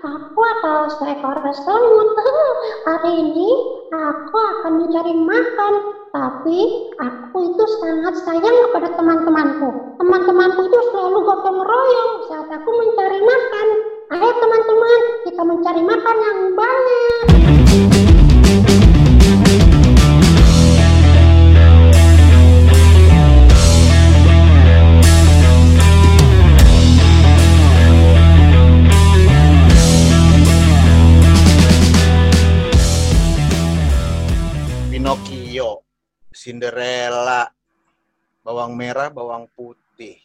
Aku adalah seekor semut. Hari ini aku akan mencari makan. Tapi aku itu sangat sayang kepada teman-temanku. Teman-temanku itu selalu gotong royong saat aku mencari makan. Ayo teman-teman, kita mencari makan yang banyak. Cinderella, bawang merah, bawang putih,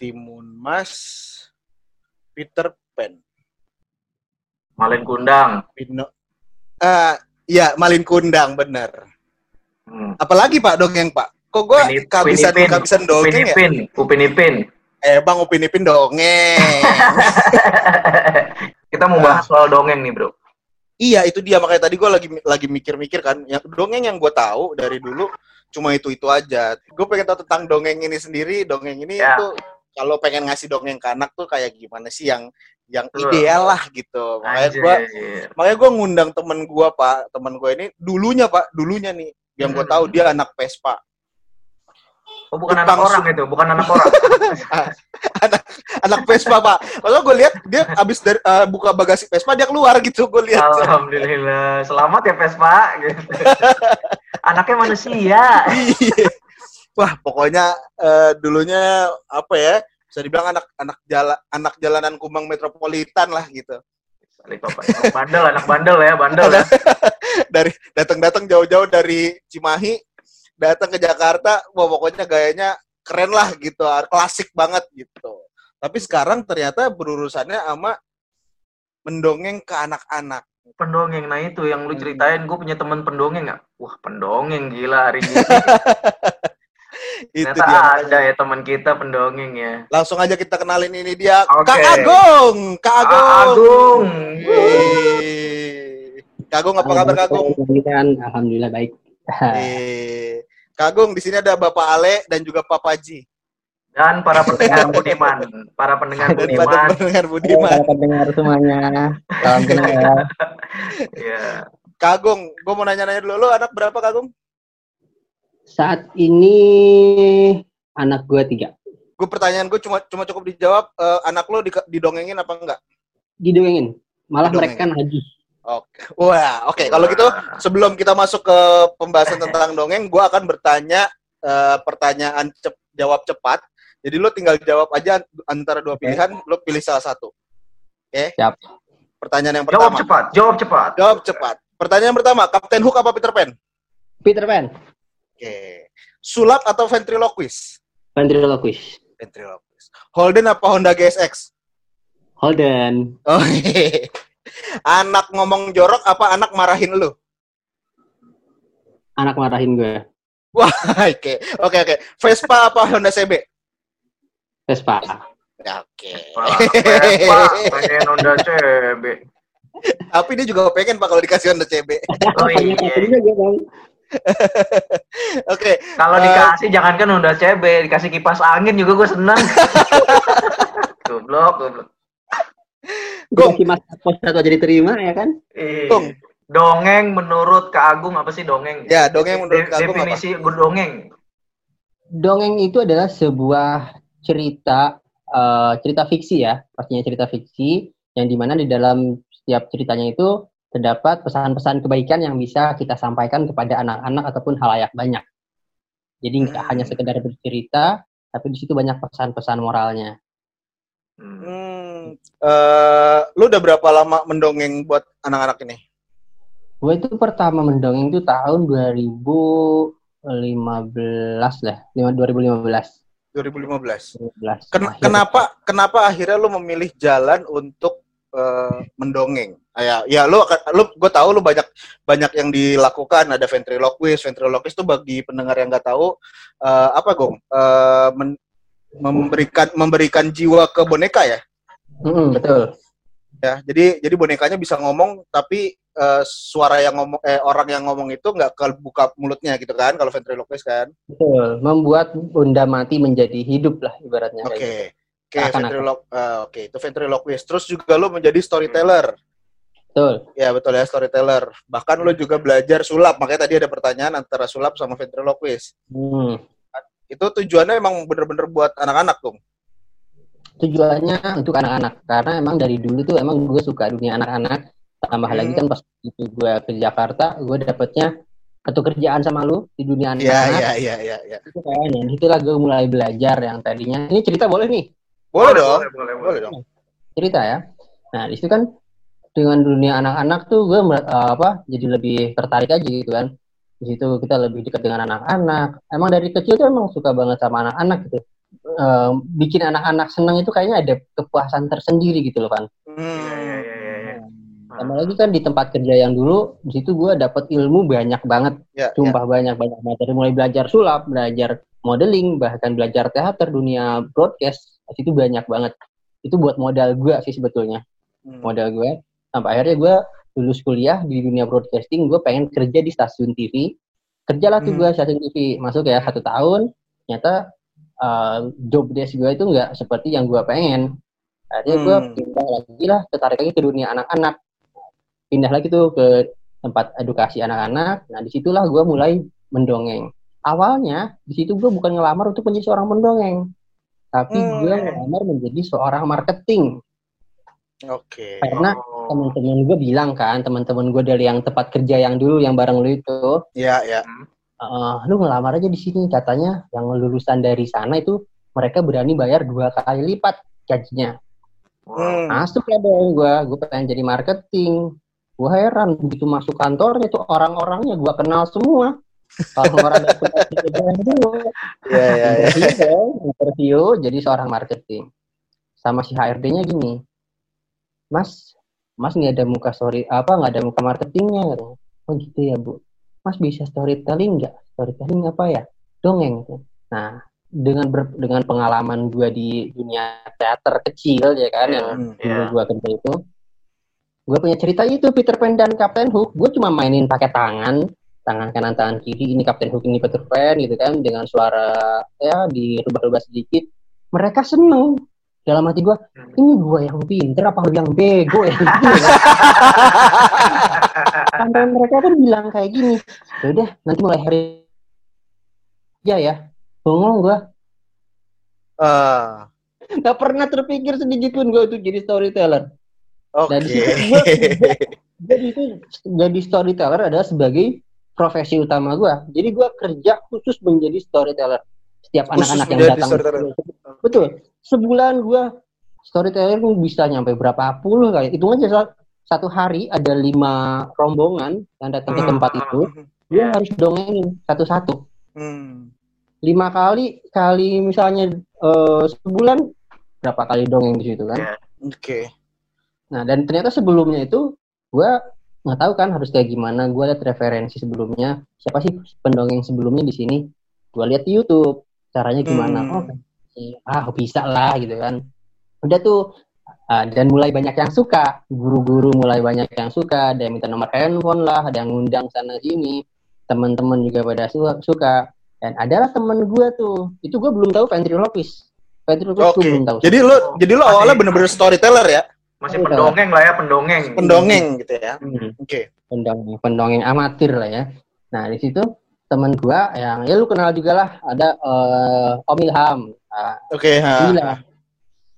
timun mas, Peter Pan, Malin kundang. Pino, ah, ya Malin Kundang bener. Hmm. Apalagi Pak dongeng Pak? Kok gue Upin- kehabisan Upin Ipin. kehabisan Upin dongeng ya? Ipin, Upin Ipin. Eh Bang Upin Ipin dongeng. Kita mau bahas soal dongeng nih, Bro. Iya itu dia makanya tadi gue lagi lagi mikir-mikir kan. Yang dongeng yang gue tahu dari dulu cuma itu itu aja. Gue pengen tahu tentang dongeng ini sendiri. Dongeng ini Ya. tuh kalau pengen ngasih dongeng ke anak tuh kayak gimana sih yang yang ideal lah gitu. Makanya gue makanya gue ngundang temen gue pak temen gue ini dulunya pak dulunya nih yang gue Hmm. tahu dia anak Vespa Oh, bukan anak orang itu, bukan anak orang. anak Vespa pak lalu gue lihat dia abis dari eh, buka bagasi Vespa dia keluar gitu gue lihat Alhamdulillah. Selamat ya Vespa gitu. Anaknya manusia. Iya. wah pokoknya eh, dulunya apa ya bisa dibilang anak anak jalan anak jalanan Kumang metropolitan lah gitu. Anak bandel, anak bandel ya, bandel ya. dari datang-datang jauh-jauh dari Cimahi datang ke Jakarta wah pokoknya gayanya keren lah gitu klasik banget gitu tapi sekarang ternyata berurusannya sama mendongeng ke anak-anak Pendongeng, nah itu yang lu Hmm. ceritain, gue punya teman pendongeng nggak? Wah, pendongeng gila hari ini. itu Ternyata dia ada ya teman kita pendongeng ya. langsung aja kita kenalin ini dia Oke. Kak Agung Kak Agung Ah, Agung. Kak Agung apa kabar Kak Agung alhamdulillah baik. Kak Agung di sini ada Bapak Ale dan juga Papa Ji Dan para pendengar Budiman, para pendengar dan Budiman. pada pendengar Budiman Para pendengar semuanya, salam kenal ya. Ya. Kak Agung, gue mau nanya-nanya dulu, lo anak berapa Kak Agung? Saat ini anak gue tiga. Gue pertanyaan gue cuma cuma cukup dijawab eh, anak lo di, didongengin apa enggak? Didongengin. Malah Didongengin. mereka lagi. Oke. Wah, oke. Kalau gitu sebelum kita masuk ke pembahasan tentang dongeng, gue akan bertanya eh, pertanyaan cep- jawab cepat. Jadi lo tinggal jawab aja antara dua pilihan, lo pilih salah satu. Oke? Siap. Pertanyaan yang Jawab pertama. cepat, jawab cepat. Jawab cepat. Pertanyaan yang pertama, Kapten Hook apa Peter Pan? Peter Pan, Oke. Sulap atau ventriloquist? ventriloquist. Ventriloquist. Holden apa Honda GSX? Holden, Oh, hehehe. anak ngomong jorok apa anak marahin lu? anak marahin gue. Oke, oke, oke. Vespa apa Honda CB? Vespa. Ya, Oke. Wah, Vespa, pengen Honda CB. Tapi dia juga pengen pak kalau dikasih Honda CB. Oh iya. Oke, Kalau Eh, dikasih jangankan Honda CB, dikasih kipas angin juga gue seneng. goblok, goblok. Gong. Mas pos satu aja diterima ya kan? Ih, Tung. Dongeng menurut Kak Agung apa sih dongeng? Ya, dongeng menurut De- Kak Agung apa? Definisi berdongeng. Dongeng itu adalah sebuah cerita eh, cerita fiksi ya, pastinya cerita fiksi yang di mana di dalam setiap ceritanya itu terdapat pesan-pesan kebaikan yang bisa kita sampaikan kepada anak-anak ataupun halayak banyak. Jadi nggak Hmm. hanya sekedar bercerita, tapi di situ banyak pesan-pesan moralnya. Hmm. Eh, lu udah berapa lama mendongeng buat anak-anak ini? Gue itu pertama mendongeng itu tahun 2015 lah, lima- 2015. 2015. 2015. Ken- Akhir. kenapa kenapa akhirnya lu memilih jalan untuk eh, mendongeng? Ah, Ya, ya lu lu gue tahu lu banyak banyak yang dilakukan ada ventriloquist. Ventriloquist itu bagi pendengar yang nggak tahu eh, apa gong? Eh, men- memberikan memberikan jiwa ke boneka ya. Mm-mm, betul. Ya, jadi jadi bonekanya bisa ngomong tapi eh, suara yang ngomong eh orang yang ngomong itu nggak kebuka mulutnya gitu kan kalau ventriloquist kan. Betul, membuat benda mati menjadi hidup lah ibaratnya. Oke. gitu. Oke, ventriloq eh, oke, itu ventriloquist. Terus juga lu menjadi storyteller. Betul. Ya, betul ya, storyteller. Bahkan lu juga belajar sulap. Makanya tadi ada pertanyaan antara sulap sama ventriloquist. Hmm. Itu tujuannya emang bener-bener buat anak-anak, dong. Tujuannya untuk anak-anak karena emang dari dulu tuh emang gue suka dunia anak-anak. Tambah Hmm. lagi kan pas itu gue ke Jakarta, gue dapetnya satu kerjaan sama lu di dunia Iya, anak-anak. iya, iya, iya, iya. Itu kan, dan itulah gue mulai belajar yang tadinya. Ini cerita boleh nih, Boleh dong. boleh, boleh, Boleh dong. cerita ya. Nah di situ kan dengan dunia anak-anak tuh gue eh, apa jadi lebih tertarik aja gitu kan. Di situ kita lebih dekat dengan anak-anak. Emang dari kecil tuh emang suka banget sama anak-anak gitu. Eh, bikin anak-anak seneng itu kayaknya ada kepuasan tersendiri gitu loh kan. Hmm. iya, iya, iya. Tambah lagi kan di tempat kerja yang dulu, di situ gue dapet ilmu banyak banget, ya. sumpah banyak banyak materi mulai belajar sulap, belajar modeling, bahkan belajar teater, dunia broadcast, di situ banyak banget. Itu buat modal gue sih sebetulnya, Hmm. modal gue. Sampai akhirnya gue lulus kuliah di dunia broadcasting, gue pengen kerja di stasiun TV. Kerjalah tuh Hmm. gue stasiun TV, masuk ya satu tahun, ternyata uh, job desk gue itu nggak seperti yang gue pengen. Akhirnya gue Hmm. pindah lagi lah, tertarik lagi ke dunia anak-anak pindah lagi tuh ke tempat edukasi anak-anak. Nah, di situlah gue mulai mendongeng. Awalnya di situ gue bukan ngelamar untuk menjadi seorang pendongeng, tapi Hmm. gue ngelamar menjadi seorang marketing. Oke. Karena Oh. teman-teman gue bilang kan, teman-teman gue dari yang tempat kerja yang dulu yang bareng lu itu, Ya, ya. "Eh, lu ngelamar aja di sini katanya yang lulusan dari sana itu mereka berani bayar dua kali lipat gajinya. Hmm. Masuk lah dong gue, gue pengen jadi marketing. Gue heran begitu masuk kantornya tuh orang-orangnya gue kenal semua. Yang dulu. Ya, ya, ya. Interview, jadi seorang marketing. Sama si HRD-nya gini, Mas, Mas nggak ada muka story apa nggak ada muka marketingnya? Oh gitu ya bu. Mas bisa storytelling nggak? Storytelling apa ya? Dongeng. Nah dengan ber- dengan pengalaman gue di dunia teater kecil ya kan yang Hmm. dulu Iya. gue kerja itu gue punya cerita itu Peter Pan dan Captain Hook gue cuma mainin pakai tangan tangan kanan tangan kiri ini Captain Hook ini Peter Pan gitu kan dengan suara ya dirubah-rubah sedikit mereka seneng dalam hati gue ini gue yang pinter apa yang bego ya sampai mereka pun bilang kayak gini "Ya udah nanti mulai hari ya ya bengong gue Ah, nggak pernah terpikir sedikit pun gue untuk jadi storyteller Oke. Dan gua- jadi itu jadi storyteller adalah sebagai profesi utama gua. Jadi gua kerja khusus menjadi storyteller. Setiap anak-anak yang datang. Betul. Sebulan gua storyteller pun bisa nyampe berapa puluh kali. Hitung aja sa- satu hari ada lima rombongan yang datang ke Hmm. tempat itu. Gua harus dongengin satu-satu. Hmm. Lima kali kali misalnya eh, sebulan berapa kali dongeng di situ kan? Iya. Oke. Nah, dan ternyata sebelumnya itu gue nggak tahu kan harus kayak gimana. Gue lihat referensi sebelumnya. Siapa sih pendongeng sebelumnya di sini? Gue lihat di YouTube caranya gimana. Hmm. Oh, ah bisa lah gitu kan. Udah tuh ah, dan mulai banyak yang suka. Guru-guru mulai banyak yang suka. Ada yang minta nomor handphone lah, ada yang ngundang sana sini. Teman-teman juga pada su- suka. Dan adalah temen gue tuh. Itu gue belum tahu ventriloquist. Ventriloquist gue Oke. belum tahu. Jadi lu jadi lu awalnya bener-bener storyteller ya? Masih pendongeng lah ya, pendongeng. Pendongeng gitu ya. Hmm. Oke. pendongeng pendongeng amatir lah ya. Nah di situ teman gua yang ya lu kenal juga lah ada eh, Om Ilham. Nah, Oke, ha. gila.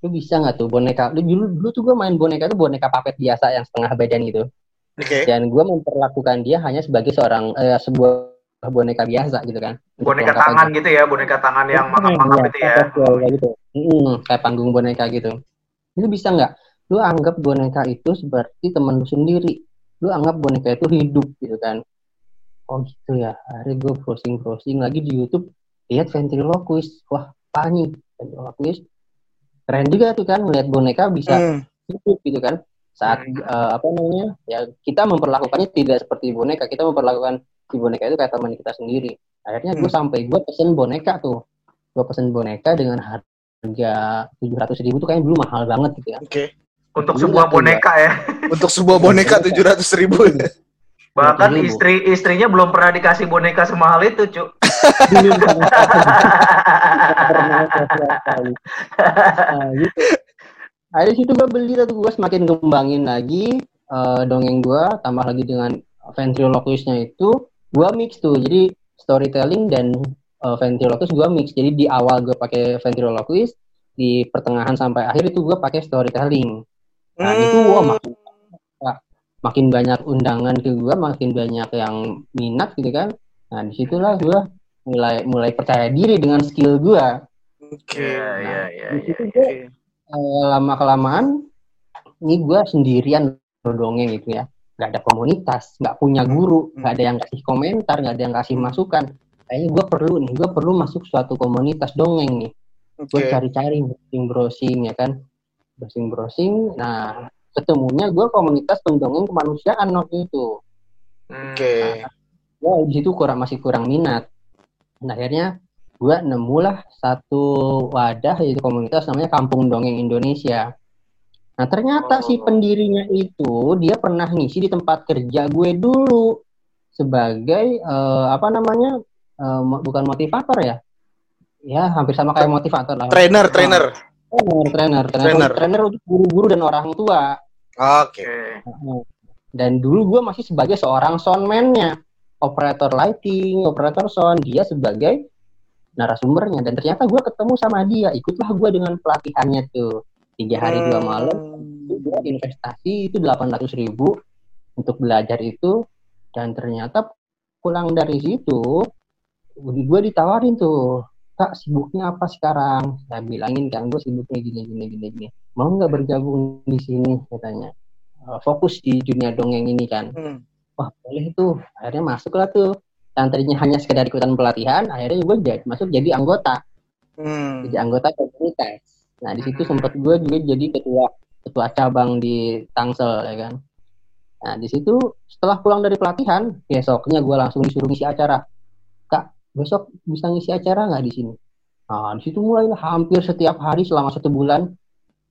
Lu bisa nggak tuh boneka? Lu dulu dulu tuh gua main boneka tuh boneka papet biasa yang setengah badan gitu. Oke. Dan gua memperlakukan dia hanya sebagai seorang eh, sebuah boneka biasa gitu kan. Boneka tangan aja. gitu ya, boneka tangan yang Hmm, mangap-mangap iya, itu ya. kayak gitu. Mm, kayak panggung boneka gitu. Lu bisa nggak? Lu anggap boneka itu seperti teman lu sendiri. Lu anggap boneka itu hidup gitu kan. Oh gitu ya. Akhirnya gue browsing-browsing lagi di YouTube. Lihat ventriloquist. Wah, apa nih? Ventriloquist. Keren juga tuh kan. Melihat boneka bisa Hmm. hidup gitu kan. Saat Hmm. eh, apa namanya? Ya kita memperlakukannya tidak seperti boneka. Kita memperlakukan si boneka itu kayak teman kita sendiri. Akhirnya gue sampai gue pesen boneka tuh. Gue pesen boneka dengan harga tujuh ratus ribu tuh kayaknya dulu mahal banget gitu ya. Oke. Untuk Dulu sebuah boneka ya. Untuk sebuah boneka tujuh ratus ribu. Bahkan 200.000. istri istrinya belum pernah dikasih boneka semahal itu, Cuk. Nah, gitu. Ada situ gue beli tuh gue semakin kembangin lagi eh, dongeng gue tambah lagi dengan ventriloquistnya itu gue mix tuh jadi storytelling dan eh, ventriloquist gue mix jadi di awal gue pakai ventriloquist di pertengahan sampai akhir itu gue pakai storytelling nah itu wah Hmm. makin wah, makin banyak undangan ke gue makin banyak yang minat gitu kan nah di situlah gue mulai mulai percaya diri dengan skill gue Oke. Iya, iya, iya, di iya. situ gue Oke. lama kelamaan ini gue sendirian dongeng gitu ya nggak ada komunitas nggak punya guru Hmm. nggak ada yang kasih komentar nggak ada yang kasih masukan kayaknya gue perlu nih gue perlu masuk suatu komunitas dongeng nih gue Oke. cari-cari browsing browsing ya kan browsing browsing nah ketemunya gue komunitas pendongeng kemanusiaan waktu itu Hmm. Oke. gue di situ kurang masih kurang minat nah, akhirnya gue nemulah satu wadah yaitu komunitas namanya Kampung Dongeng Indonesia nah ternyata si Oh. pendirinya itu dia pernah ngisi di tempat kerja gue dulu sebagai eh, apa namanya mo- bukan motivator ya ya hampir sama kayak motivator lah Trainer, trainer. trainer trainer trainer, Trainer. trainer untuk guru-guru dan orang tua Oke. Oke. dan dulu gue masih sebagai seorang soundman-nya operator lighting operator sound dia sebagai narasumbernya. Dan ternyata gue ketemu sama dia. Ikutlah gue dengan pelatihannya tuh. Tiga hari dua malam Hmm. gue investasi itu 800 ribu untuk belajar itu. Dan ternyata pulang dari situ gue ditawarin tuh kak sibuknya apa sekarang? Saya bilangin kan gue sibuknya gini gini gini gini. Mau nggak bergabung di sini? katanya Eh, fokus di dunia dongeng ini kan. Hmm. wah boleh tuh. Akhirnya masuk lah tuh. Yang tadinya hanya sekedar ikutan pelatihan akhirnya gue jadi masuk jadi anggota. Hmm. jadi anggota komunitas. Nah di situ Hmm. sempat gue juga jadi ketua ketua cabang di Tangsel ya kan. Nah di situ setelah pulang dari pelatihan besoknya gue langsung disuruh ngisi acara. Kak besok bisa ngisi acara nggak di sini nah di situ mulai hampir setiap hari selama satu bulan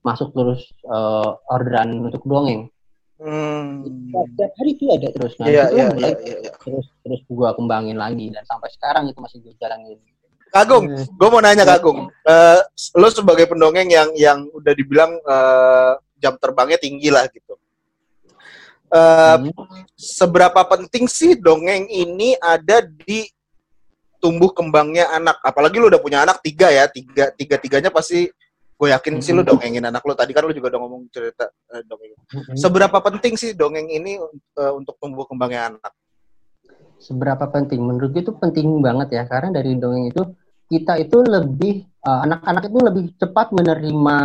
masuk terus eh, orderan untuk dongeng Hmm. setiap hari itu ada terus nah Iya, di situ iya, mulai iya, iya. terus terus gue kembangin lagi dan sampai sekarang itu masih gue jalanin Kagung, Hmm. gue mau nanya Kagung, Eh lo sebagai pendongeng yang yang udah dibilang eh, jam terbangnya tinggi lah gitu. Eh, Hmm. seberapa penting sih dongeng ini ada di tumbuh kembangnya anak? Apalagi lu udah punya anak tiga ya, tiga tiga tiganya pasti gue yakin sih lu dongengin anak lu. Tadi kan lu juga udah ngomong cerita eh, dongeng. Hmm. Seberapa penting sih dongeng ini eh, untuk tumbuh kembangnya anak? seberapa penting menurut gue itu penting banget ya karena dari dongeng itu kita itu lebih eh, anak-anak itu lebih cepat menerima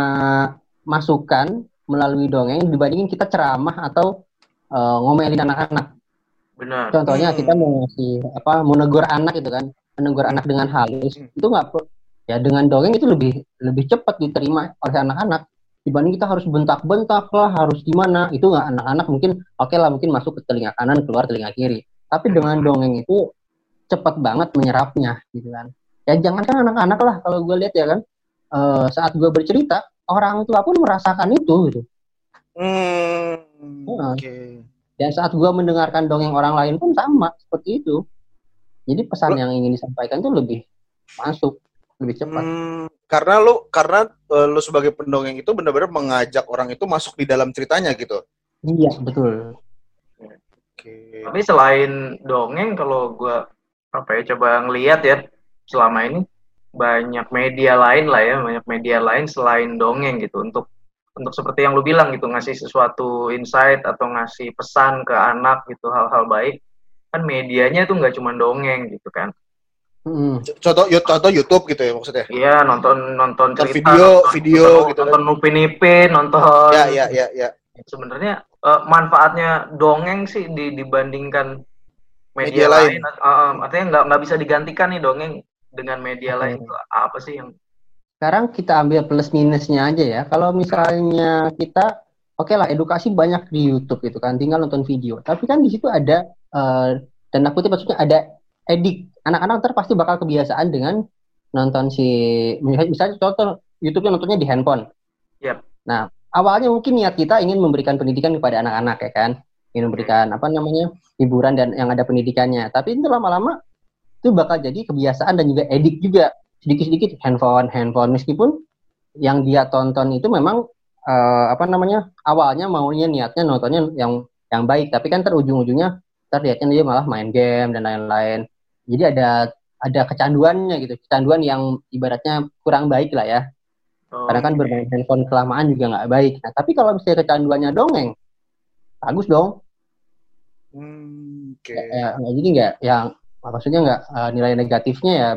masukan melalui dongeng dibandingin kita ceramah atau eh, ngomelin anak-anak Benar. contohnya Hmm. kita mau ngasih apa mau negur anak gitu kan menegur anak dengan halus Hmm. itu nggak ya dengan dongeng itu lebih lebih cepat diterima oleh anak-anak dibanding kita harus bentak-bentak lah harus gimana itu nggak anak-anak mungkin oke lah mungkin masuk ke telinga kanan keluar telinga kiri tapi dengan dongeng itu cepat banget menyerapnya gitu kan ya jangankan anak-anak lah kalau gue lihat ya kan eh, saat gue bercerita orang tua pun merasakan itu gitu Hmm, Hmm. Oke. dan saat gue mendengarkan dongeng orang lain pun sama seperti itu jadi pesan Lo- yang ingin disampaikan tuh lebih masuk lebih cepat Hmm, karena lu karena eh, lu sebagai pendongeng itu benar-benar mengajak orang itu masuk di dalam ceritanya gitu. iya betul Oke. Tapi selain dongeng, kalau gua apa ya coba ngeliat ya selama ini banyak media lain lah ya, banyak media lain selain dongeng gitu untuk untuk seperti yang lu bilang gitu ngasih sesuatu insight atau ngasih pesan ke anak gitu hal-hal baik kan medianya tuh nggak cuma dongeng gitu kan Mm. C- Contoh, contoh YouTube gitu ya maksudnya. iya nonton nonton cerita video- nonton, video nonton, gitu kan. nonton Upin Ipin nonton Ya, ya, ya, ya. sebenarnya eh, manfaatnya dongeng sih di- dibandingkan Media media, lain. lain, Eh, artinya nggak nggak bisa digantikan nih dongeng dengan media Oke. lain itu apa sih yang sekarang kita ambil plus minusnya aja ya kalau misalnya kita oke lah edukasi banyak di YouTube gitu kan tinggal nonton video. Tapi kan di situ ada eh dan aku maksudnya ada edik. Anak-anak ntar pasti bakal kebiasaan dengan nonton si misalnya, contoh YouTube-nya nontonnya di handphone. Yap. nah awalnya mungkin niat kita ingin memberikan pendidikan kepada anak-anak ya kan? Ingin memberikan apa namanya hiburan dan yang ada pendidikannya. Tapi itu lama-lama itu bakal jadi kebiasaan dan juga edik juga. Sedikit-sedikit handphone handphone. Meskipun yang dia tonton itu memang uh, apa namanya awalnya maunya niatnya nontonnya yang yang baik tapi kan terujung-ujungnya terlihatnya dia malah main game dan lain-lain. Jadi ada ada kecanduannya gitu kecanduan yang ibaratnya kurang baik lah ya. Oh, karena kan bermain handphone kelamaan juga nggak baik. Nah tapi kalau misalnya kecanduannya dongeng bagus dong. Hmm, okay. ya, ya, jadi nggak yang maksudnya nggak uh, nilai negatifnya ya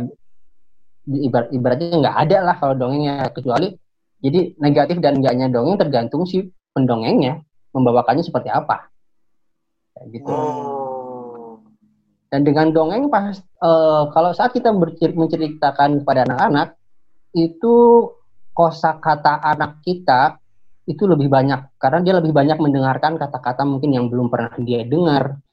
ibarat ibaratnya nggak ada lah kalau dongengnya. Kecuali jadi negatif dan enggaknya dongeng tergantung si pendongengnya membawakannya seperti apa Kayak gitu oh. dan dengan dongeng pas uh, kalau saat kita menceritakan kepada anak-anak itu kosakata anak kita itu lebih banyak karena dia lebih banyak mendengarkan kata-kata mungkin yang belum pernah dia dengar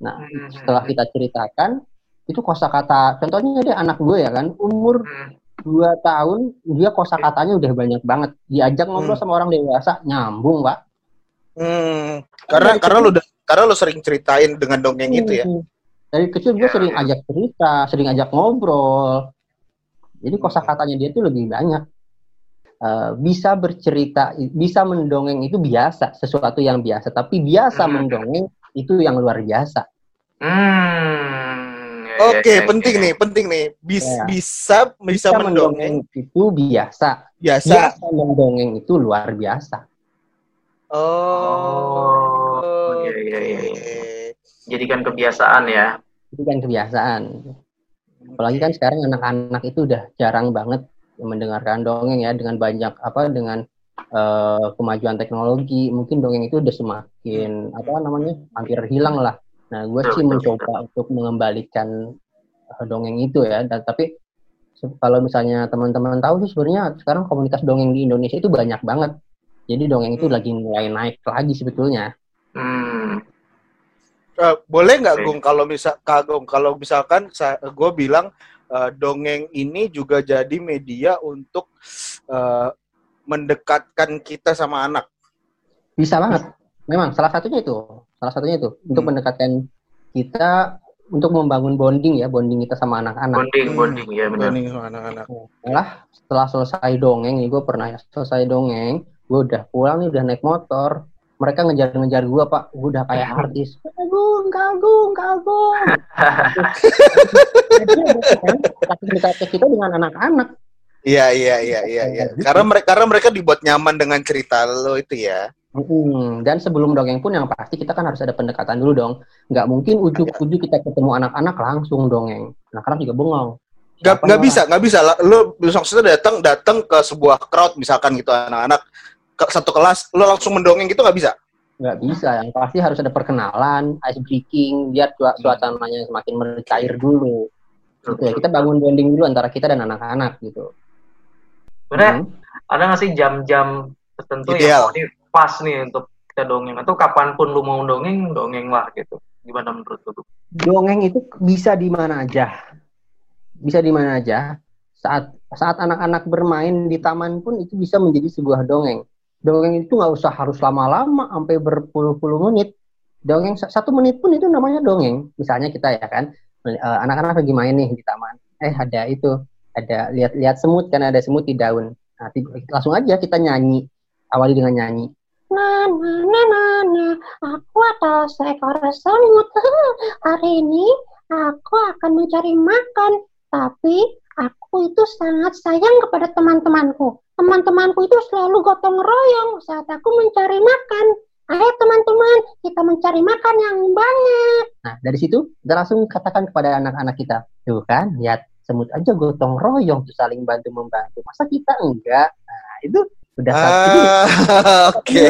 Nah, hmm. setelah kita ceritakan, itu kosakata, contohnya dia anak gue ya kan, umur hmm. Dua tahun, dia kosakatanya udah banyak banget. Diajak ngobrol hmm. sama orang dewasa, nyambung, Pak. Hmm, karena karena lu udah karena lu sering ceritain dengan dongeng hmm. itu ya. Dari kecil gue ya, sering ya. ajak cerita, sering ajak ngobrol. Jadi kosakatanya dia tuh lebih banyak. Uh, bisa bercerita, bisa mendongeng itu biasa, sesuatu yang biasa. Tapi biasa hmm. mendongeng itu yang luar biasa. Hmm. Ya, Oke, okay, ya, ya, penting ya. nih, penting nih. Bis, ya. Bisa bisa, bisa mendongeng. itu biasa. Biasa. Biasa mendongeng itu luar biasa. Oh. Iya iya iya. Ya. Jadikan kebiasaan ya. Jadikan kebiasaan. Apalagi kan sekarang anak-anak itu udah jarang banget mendengarkan dongeng ya dengan banyak apa dengan uh, kemajuan teknologi mungkin dongeng itu udah semakin apa namanya hampir hilang lah nah gue sih mencoba untuk mengembalikan uh, dongeng itu ya dan tapi kalau misalnya teman-teman tahu sih sebenarnya sekarang komunitas dongeng di Indonesia itu banyak banget jadi dongeng itu hmm. lagi mulai naik lagi sebetulnya hmm. uh, boleh nggak Gung kalau misal Kagum kalau misalkan gue bilang uh, dongeng ini juga jadi media untuk uh, mendekatkan kita sama anak? Bisa banget. Memang salah satunya itu, salah satunya itu hmm. untuk mendekatkan kita untuk membangun bonding ya, bonding kita sama anak-anak. Bonding, hmm. bonding ya benar. Bonding sama anak-anak. Setelah setelah selesai dongeng nih, gue pernah ya selesai dongeng, gue udah pulang nih, udah naik motor, mereka ngejar-ngejar gue pak, gue udah kayak artis. Kagum, kagum, kagum. Jadi kita dengan anak-anak. Iya iya iya iya iya. Karena mereka karena mereka dibuat nyaman dengan cerita lo itu ya. Hmm, dan sebelum dongeng pun yang pasti kita kan harus ada pendekatan dulu dong. Nggak mungkin ujuk-ujuk kita ketemu anak-anak langsung dongeng. Anak-anak juga bengong. Nggak, nggak bisa, nggak bisa. Lo maksudnya datang datang ke sebuah crowd misalkan gitu anak-anak ke satu kelas, lo langsung mendongeng gitu nggak bisa? Nggak bisa. Yang pasti harus ada perkenalan, ice breaking, biar suasananya semakin mencair dulu. Gitu ya. Kita bangun bonding dulu antara kita dan anak-anak gitu. Sebenarnya hmm. ada nggak sih jam-jam tertentu Ideal. yang pas nih untuk kita dongeng atau kapan pun lu mau dongeng dongeng lah gitu gimana menurut lu? Dongeng itu bisa di mana aja, bisa di mana aja. Saat saat anak-anak bermain di taman pun itu bisa menjadi sebuah dongeng. Dongeng itu nggak usah harus lama-lama sampai berpuluh-puluh menit. Dongeng satu menit pun itu namanya dongeng. Misalnya kita ya kan, eh, anak-anak lagi main nih di taman. Eh ada itu ada lihat-lihat semut kan ada semut di daun. Nah, langsung aja kita nyanyi. Awali dengan nyanyi. Nah, nah, nah, nah, nah. Aku adalah seekor semut. Hari ini aku akan mencari makan. Tapi aku itu sangat sayang kepada teman-temanku. Teman-temanku itu selalu gotong royong saat aku mencari makan. Ayo teman-teman, kita mencari makan yang banyak. Nah, dari situ kita langsung katakan kepada anak-anak kita. Tuh kan, lihat semut aja gotong royong tuh saling bantu membantu masa kita enggak nah itu udah satu. ah, oke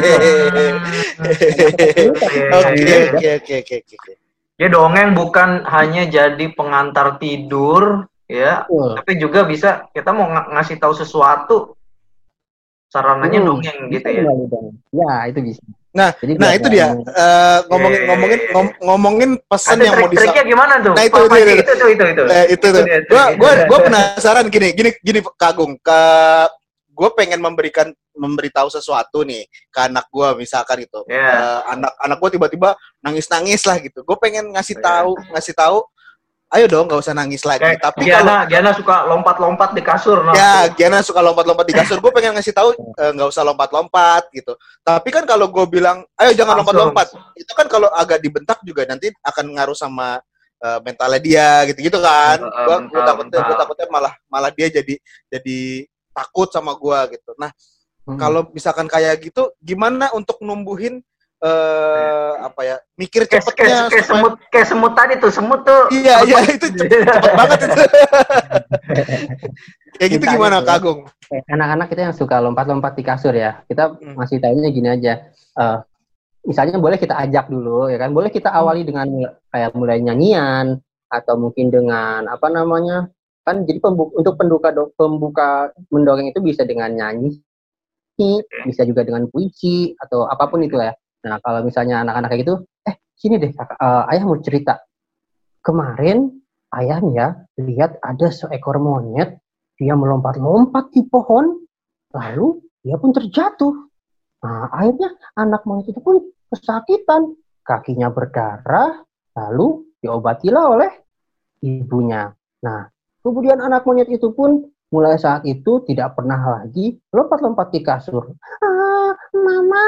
oke oke oke oke ya dongeng bukan hanya jadi pengantar tidur ya uh. tapi juga bisa kita mau ng ngasih tahu sesuatu. Sarananya hmm, dongeng gitu ya. ya itu bisa. Nah, Jadi nah itu dia. uh, ngomongin ngomongin ngom, ngomongin pesan yang mau disampaikan. gimana tuh? Nah itu itu, itu, itu, itu, itu. Eh, itu tuh. Gua gua gua penasaran gini, gini gini Kagung. Ke gue pengen memberikan memberitahu sesuatu nih ke anak gue misalkan itu Iya. Eh, anak anak gue tiba-tiba nangis nangis lah gitu gue pengen ngasih Iya. tahu ngasih tahu ayo dong nggak usah nangis lagi Kayak tapi kalau Giana, Giana suka lompat-lompat di kasur. no. ya Giana suka lompat-lompat di kasur gue pengen ngasih tahu eh, nggak usah lompat-lompat gitu tapi kan kalau gue bilang ayo jangan lompat-lompat itu kan kalau agak dibentak juga nanti akan ngaruh sama eh, mentalnya dia gitu-gitu kan gue takutnya gue takutnya malah malah dia jadi jadi takut sama gue gitu. Nah Hmm. kalau misalkan kayak gitu gimana untuk numbuhin eh apa ya mikir Kayak, cepetnya kayak, kayak supaya- semut kayak semut tadi tuh semut tuh. Iya iya itu cepet, cepet banget itu. Kayak gitu Kita gimana gitu ya. kagung Eh, anak-anak kita yang suka lompat-lompat di kasur ya kita Hmm. masih tahunya gini aja Eh, misalnya boleh kita ajak dulu ya kan? Boleh kita awali dengan kayak mulai nyanyian atau mungkin dengan apa namanya kan jadi pembu- untuk pembuka do- pembuka mendongeng itu bisa dengan nyanyi bisa juga dengan puisi atau apa pun itu ya nah kalau misalnya anak-anak kayak gitu eh sini deh kakak, eh, ayah mau cerita kemarin ayahnya lihat ada seekor monyet dia melompat-lompat di pohon, lalu dia pun terjatuh. Nah, akhirnya anak monyet itu pun kesakitan, kakinya berdarah, lalu diobatilah oleh ibunya. Nah, kemudian anak monyet itu pun mulai saat itu tidak pernah lagi lompat-lompat di kasur. Ah, mama,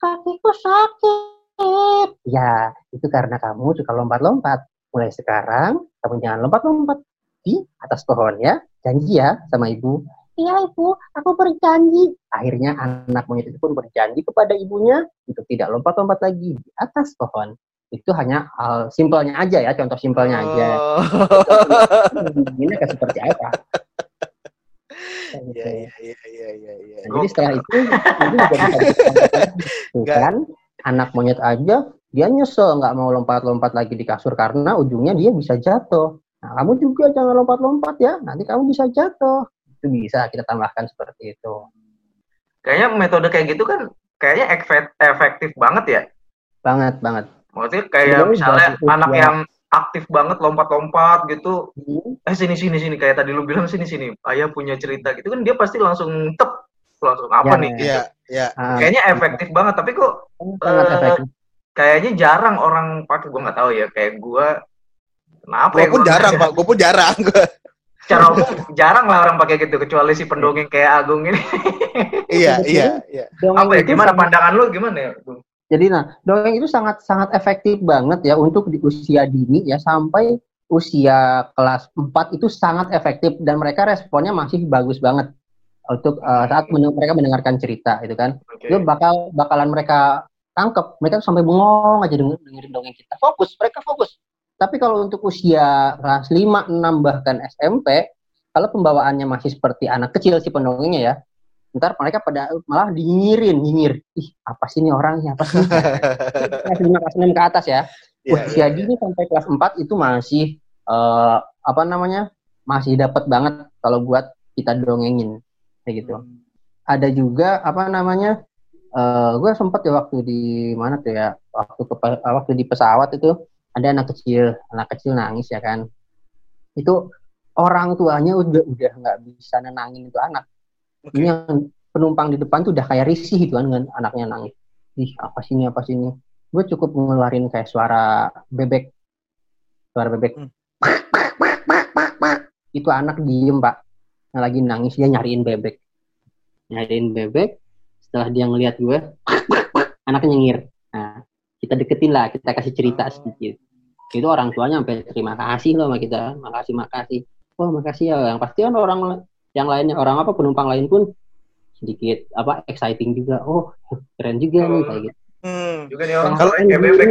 kakiku sakit. Ya, itu karena kamu suka lompat-lompat. Mulai sekarang, kamu jangan lompat-lompat di atas pohon ya. Janji ya sama ibu. Iya ibu, aku berjanji. Akhirnya anak monyet itu pun berjanji kepada ibunya untuk tidak lompat-lompat lagi di atas pohon. Itu hanya hal simpelnya aja ya, contoh simpelnya aja. Oh. Ini akan seperti apa? Iya iya iya iya iya iya. Nah, jadi setelah itu, juga kan, anak monyet aja dia nyesel nggak mau lompat-lompat lagi di kasur karena ujungnya dia bisa jatuh. Nah, kamu juga jangan lompat-lompat ya, nanti kamu bisa jatuh. Itu bisa kita tambahkan seperti itu. kayaknya metode kayak gitu kan kayaknya efek- efektif banget ya Banget banget. Maksudnya kayak Sebenarnya misalnya anak ya. yang aktif banget lompat-lompat gitu Hmm. eh sini sini sini kayak tadi lu bilang sini sini ayah punya cerita gitu kan dia pasti langsung tep langsung apa Ya, nih gitu. Iya iya. Ah, kayaknya efektif banget tapi kok sangat eh, efektif. kayaknya jarang orang pakai gue nggak tahu ya kayak gue kenapa Gue ya pun gua- jarang pak, gue pun jarang. secara umum jarang lah orang pakai gitu kecuali si pendongeng kayak Agung ini iya iya iya. Apa ya gimana pandangan lu gimana ya? Jadi nah, dongeng itu sangat sangat efektif banget ya untuk di usia dini ya sampai usia kelas 4 itu sangat efektif dan mereka responnya masih bagus banget untuk uh, saat men- mereka mendengarkan cerita itu kan. Oke. Itu bakal bakalan mereka tangkep, mereka tuh sampai bengong aja denger, dengerin dongeng kita. Fokus, mereka fokus. Tapi kalau untuk usia kelas 5, 6 bahkan SMP, kalau pembawaannya masih seperti anak kecil si pendongengnya ya, ntar mereka pada malah dinyirin, nyinyir. Ih, apa sih ini orangnya? Apa sih? kelas 5, kelas 6 ke atas ya. Iya, Usia dini sampai kelas 4 itu masih eh, apa namanya? Masih dapat banget kalau buat kita dongengin kayak gitu. Ada juga apa namanya? eh gue sempat ya waktu di mana tuh ya? Waktu ke waktu di pesawat itu ada anak kecil, anak kecil nangis ya kan. Itu orang tuanya udah udah nggak bisa nenangin itu anak. Oke. Ini yang penumpang di depan tuh udah kayak risih gitu kan dengan anaknya nangis. Ih, apa sih ini, apa sih ini? Gue cukup ngeluarin kayak suara bebek. Suara bebek. Hmm. Itu anak diem, Pak. Yang lagi nangis, dia nyariin bebek. Nyariin bebek, setelah dia ngelihat gue, anaknya nyengir. Nah, kita deketin lah, kita kasih cerita sedikit. Itu orang tuanya sampai terima kasih loh sama kita. Makasih, makasih. Wah, makasih ya. Yang pasti kan orang yang lainnya, orang apa, penumpang lain pun sedikit apa exciting juga. Oh, keren juga nih kayak gitu. Hmm. juga nih orang Kalau- suaranya kayak bebek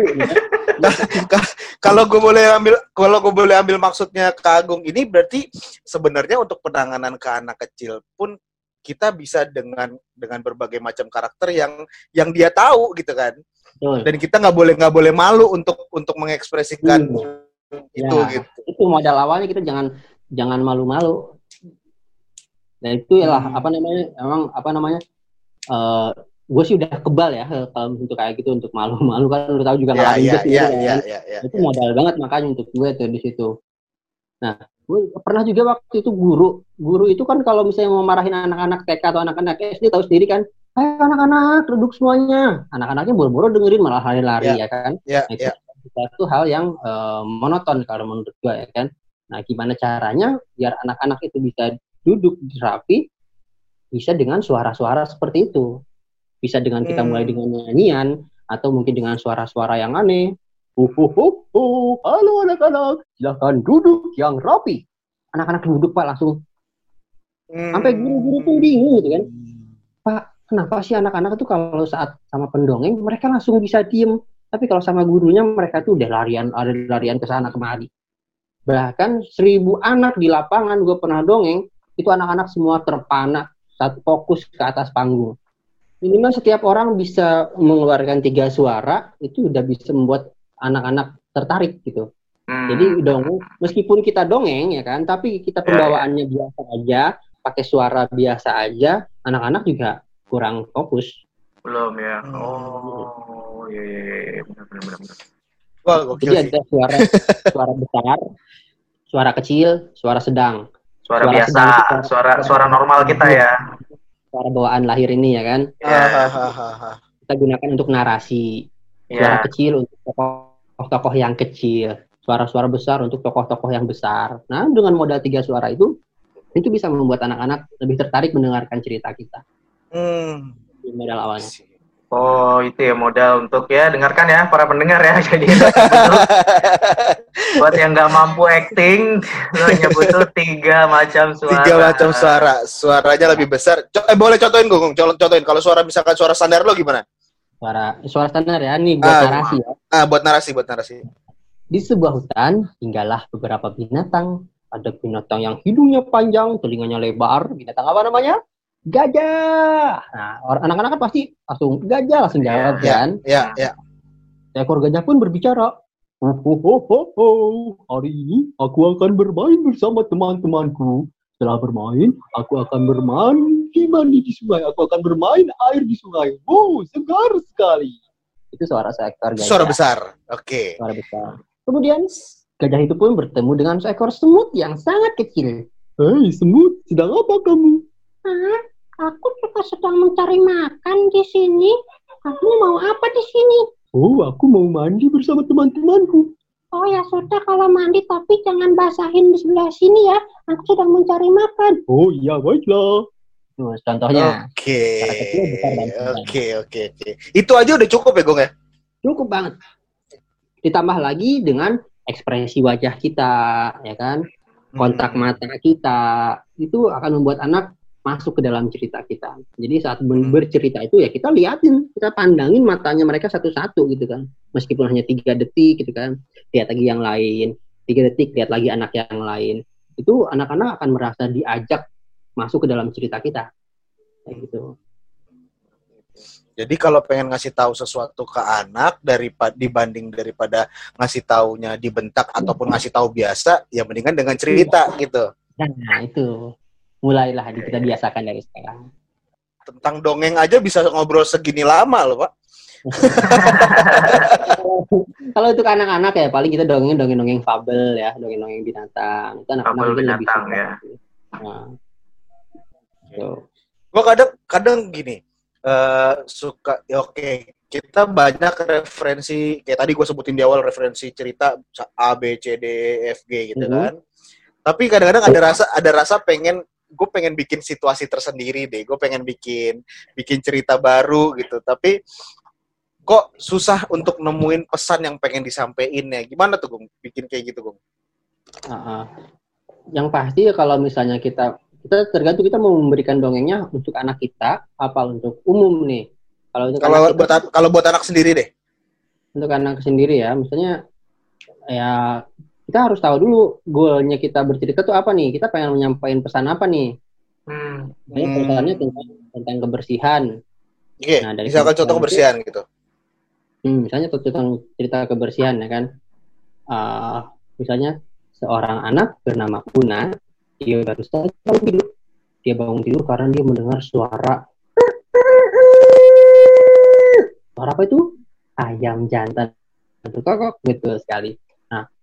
Kalau gue boleh ambil, kalau gue boleh ambil maksudnya ke Agung ini berarti sebenarnya untuk penanganan ke anak kecil pun kita bisa dengan dengan berbagai macam karakter yang yang dia tahu gitu kan. Betul. Dan kita nggak boleh nggak boleh malu untuk untuk mengekspresikan itu Ya. gitu. itu modal awalnya kita jangan jangan malu-malu nah itu ya lah Hmm. apa namanya emang apa namanya eh gue sih udah kebal ya eh, kalau untuk kayak gitu untuk malu-malu kan udah tahu juga Ya ngalamin ya juga sendiri ya kan. ya ya ya. itu modal banget makanya untuk gue tuh di situ nah pernah juga waktu itu guru guru itu kan kalau misalnya mau marahin anak-anak TK atau anak-anak SD tahu sendiri kan ayo anak-anak duduk semuanya anak-anaknya buru-buru dengerin malah lari-lari ya, ya kan ya, nah, itu ya. satu hal yang uh, monoton kalau menurut gua ya kan nah gimana caranya biar anak-anak itu bisa duduk rapi bisa dengan suara-suara seperti itu bisa dengan kita mulai Hmm. dengan nyanyian atau mungkin dengan suara-suara yang aneh Uhuhuhu, halo anak-anak, silahkan duduk yang rapi. Anak-anak duduk pak langsung. Hmm. Sampai guru-guru pun bingung gitu kan. Pak, kenapa sih anak-anak itu kalau saat sama pendongeng mereka langsung bisa diem. Tapi kalau sama gurunya mereka tuh udah larian, ada larian ke sana kemari. Bahkan seribu anak di lapangan gue pernah dongeng, itu anak-anak semua terpana saat fokus ke atas panggung. Minimal setiap orang bisa mengeluarkan tiga suara, itu udah bisa membuat anak-anak tertarik gitu. Hmm. Jadi dongeng, meskipun kita dongeng ya kan, tapi kita Ya, pembawaannya biasa aja, pakai suara biasa aja, anak-anak juga kurang fokus. belum ya. Hmm. Oh, iya iya iya benar benar benar. Wah, Jadi ada suara suara besar, suara kecil, suara sedang, Suara, Suara biasa, suara suara normal kita ya. suara bawaan lahir ini ya kan. Ya, Hahaha. Kita gunakan untuk narasi. Suara ya. kecil untuk tokoh-tokoh yang kecil, suara-suara besar untuk tokoh-tokoh yang besar. Nah, dengan modal tiga suara itu, itu bisa membuat anak-anak lebih tertarik mendengarkan cerita kita. Hmm. Di modal awalnya. Oh, itu ya modal untuk ya dengarkan ya para pendengar ya. Jadi buat yang nggak mampu acting, lo hanya butuh tiga macam suara. Tiga macam suara. Suaranya lebih besar. Co- eh, boleh contohin, Gung. Contoh- Contohin. Kalau suara misalkan suara standar lo gimana? Suara suara standar ya, nih buat Ah, narasi ya. Ah, buat narasi, buat narasi. Di sebuah hutan tinggallah beberapa binatang. Ada binatang yang hidungnya panjang, telinganya lebar. Binatang apa namanya? Gajah. Nah, orang anak-anak kan pasti langsung gajah langsung jawab Ya, kan. ya, ya. Seekor gajah pun berbicara. Ho, ho, ho, ho, ho. Hari ini aku akan bermain bersama teman-temanku. Setelah bermain, aku akan bermandi mandi di sungai. Aku akan bermain air di sungai. Wow, segar sekali. Itu suara seekor gajah. Suara besar. Oke. Suara besar. Kemudian gajah itu pun bertemu dengan seekor semut yang sangat kecil. Hei semut, sedang apa kamu? Ah, aku juga sedang mencari makan di sini. Kamu mau apa di sini? Oh, aku mau mandi bersama teman-temanku. Oh ya sudah kalau mandi tapi jangan basahin di sebelah sini ya. Aku sedang mencari makan. Oh iya, baiklah. Tuh, contohnya. Oke. Oke, oke, oke. Itu aja udah cukup ya, Gung ya? cukup banget. Ditambah lagi dengan ekspresi wajah kita, ya kan, kontak Hmm. mata kita, itu akan membuat anak masuk ke dalam cerita kita. Jadi saat Hmm. bercerita itu ya kita liatin, kita pandangin matanya mereka satu-satu gitu kan, meskipun hanya tiga detik gitu kan, lihat lagi yang lain, tiga detik lihat lagi anak yang lain, itu anak-anak akan merasa diajak masuk ke dalam cerita kita, kayak gitu. Jadi kalau pengen ngasih tahu sesuatu ke anak daripada dibanding daripada ngasih taunya dibentak ataupun ngasih tahu biasa, ya mendingan dengan cerita gitu. Nah itu mulailah di- kita biasakan dari sekarang. Tentang dongeng aja bisa ngobrol segini lama loh, Pak. Kalau untuk anak-anak ya paling kita dongeng dongeng dongeng fabel ya, dongeng dongeng binatang. Itu anak-anak Fabel mungkin lebih binatang, suka. ya. Nah, gitu. Gua kadang kadang gini, eh suka ya oke, kita banyak referensi kayak tadi gue sebutin di awal referensi cerita A B C D E F G gitu Mhm. kan. Tapi kadang-kadang ada rasa ada rasa pengen gue pengen bikin situasi tersendiri deh, gue pengen bikin bikin cerita baru gitu. Tapi kok susah untuk nemuin pesan yang pengen disampaikan ya. Gimana tuh Gung bikin kayak gitu Gung? Uh-uh. Yang pasti ya kalau misalnya kita kita tergantung kita mau memberikan dongengnya untuk anak kita apa untuk umum nih. Kalau untuk Kalau anak kita, buat kalau buat anak sendiri deh. untuk anak sendiri ya, misalnya ya kita harus tahu dulu goalnya kita bercerita tuh apa nih? Kita pengen menyampaikan pesan apa nih? Hmm. Misalnya Hmm. pesannya tentang tentang kebersihan. Oke, Nah, dari misalkan kebersihan contoh itu- kebersihan gitu. Hmm, misalnya tentang cerita kebersihan ya kan. Ah, misalnya seorang anak bernama Una, dia baru saja bangun tidur. Dia bangun tidur karena dia mendengar suara. Suara apa itu? Ayam jantan. Itu kokok betul sekali.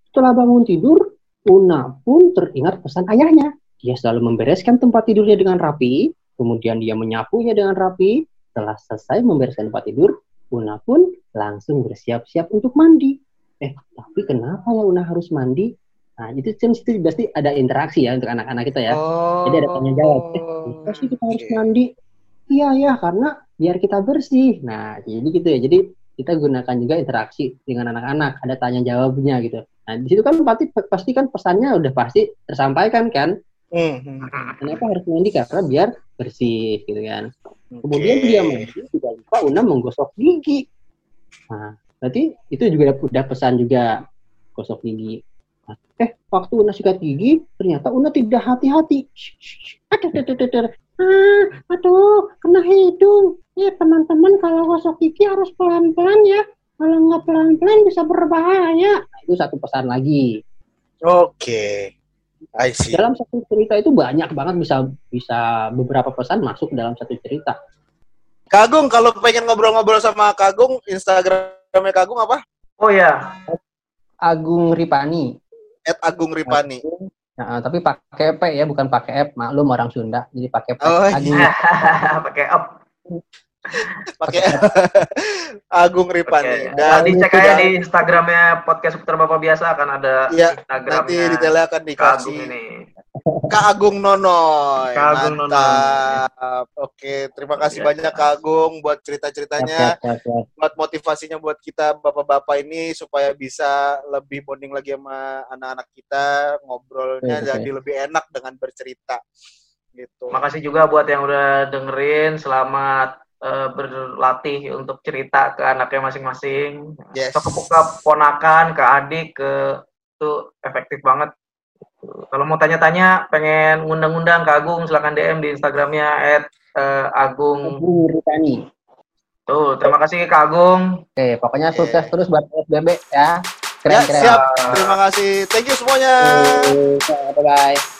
Setelah bangun tidur, Una pun teringat pesan ayahnya. Dia selalu membereskan tempat tidurnya dengan rapi, kemudian dia menyapunya dengan rapi. Setelah selesai membereskan tempat tidur, Una pun langsung bersiap-siap untuk mandi. Eh, tapi kenapa ya Una harus mandi? Nah, itu kan situ pasti ada interaksi ya untuk anak-anak kita ya. Oh. Jadi ada tanya jawab. Eh, kenapa sih kita harus oke. mandi? Iya ya, karena biar kita bersih. Nah, jadi gitu ya. Jadi kita gunakan juga interaksi dengan anak-anak. Ada tanya jawabnya gitu. Nah, di situ kan pasti pasti kan pesannya udah pasti tersampaikan kan. Hmm, hmm, Kenapa harus mandi? Karena biar bersih gitu kan. oke. Kemudian dia mandi tidak lupa Una menggosok gigi. Nah, berarti itu juga udah- udah pesan juga gosok gigi. Nah, eh, waktu Una sikat gigi, ternyata Una tidak hati-hati. Ah, aduh, kena hidung. Ya, teman-teman kalau gosok gigi harus pelan-pelan ya. Kalau nggak pelan-pelan bisa berbahaya. Nah, itu satu pesan lagi. Oke. I see. Dalam satu cerita itu banyak banget bisa bisa beberapa pesan masuk dalam satu cerita. Kagung kalau pengen ngobrol-ngobrol sama Kagung, Instagramnya Kagung apa? Oh ya, Agung Ripani. At Agung Ripani. Nah, tapi pakai P ya, bukan pakai F. Maklum orang Sunda, jadi pakai P. Oh, Agung. pakai up. Pakai Agung Ripani. Oke. Dan Nanti cek aja di Instagramnya podcast Putra Bapak biasa akan ada Iya, Instagramnya. nanti detailnya akan dikasih. ini. Kak Agung Nonoy. Kak Agung Mantap. Oke, terima kasih Biasa. banyak Kak Agung buat cerita-ceritanya, buat motivasinya buat kita bapak-bapak ini supaya bisa lebih bonding lagi sama anak-anak kita, ngobrolnya Oke, oke. jadi lebih enak dengan bercerita. Gitu. Makasih juga buat yang udah dengerin. Selamat eh, berlatih untuk cerita ke anaknya masing-masing. Yes. Atau ke ponakan, ke adik, ke itu efektif banget. Kalau mau tanya-tanya, pengen ngundang-undang ke Agung, silahkan DM di Instagramnya at eh, Agung. Agung Ripani. Tuh, terima kasih Kak Agung. Oke, pokoknya Oke. sukses terus buat PSBB ya. Ya, Keren-keren. siap. Terima kasih. Thank you semuanya. Bye bye.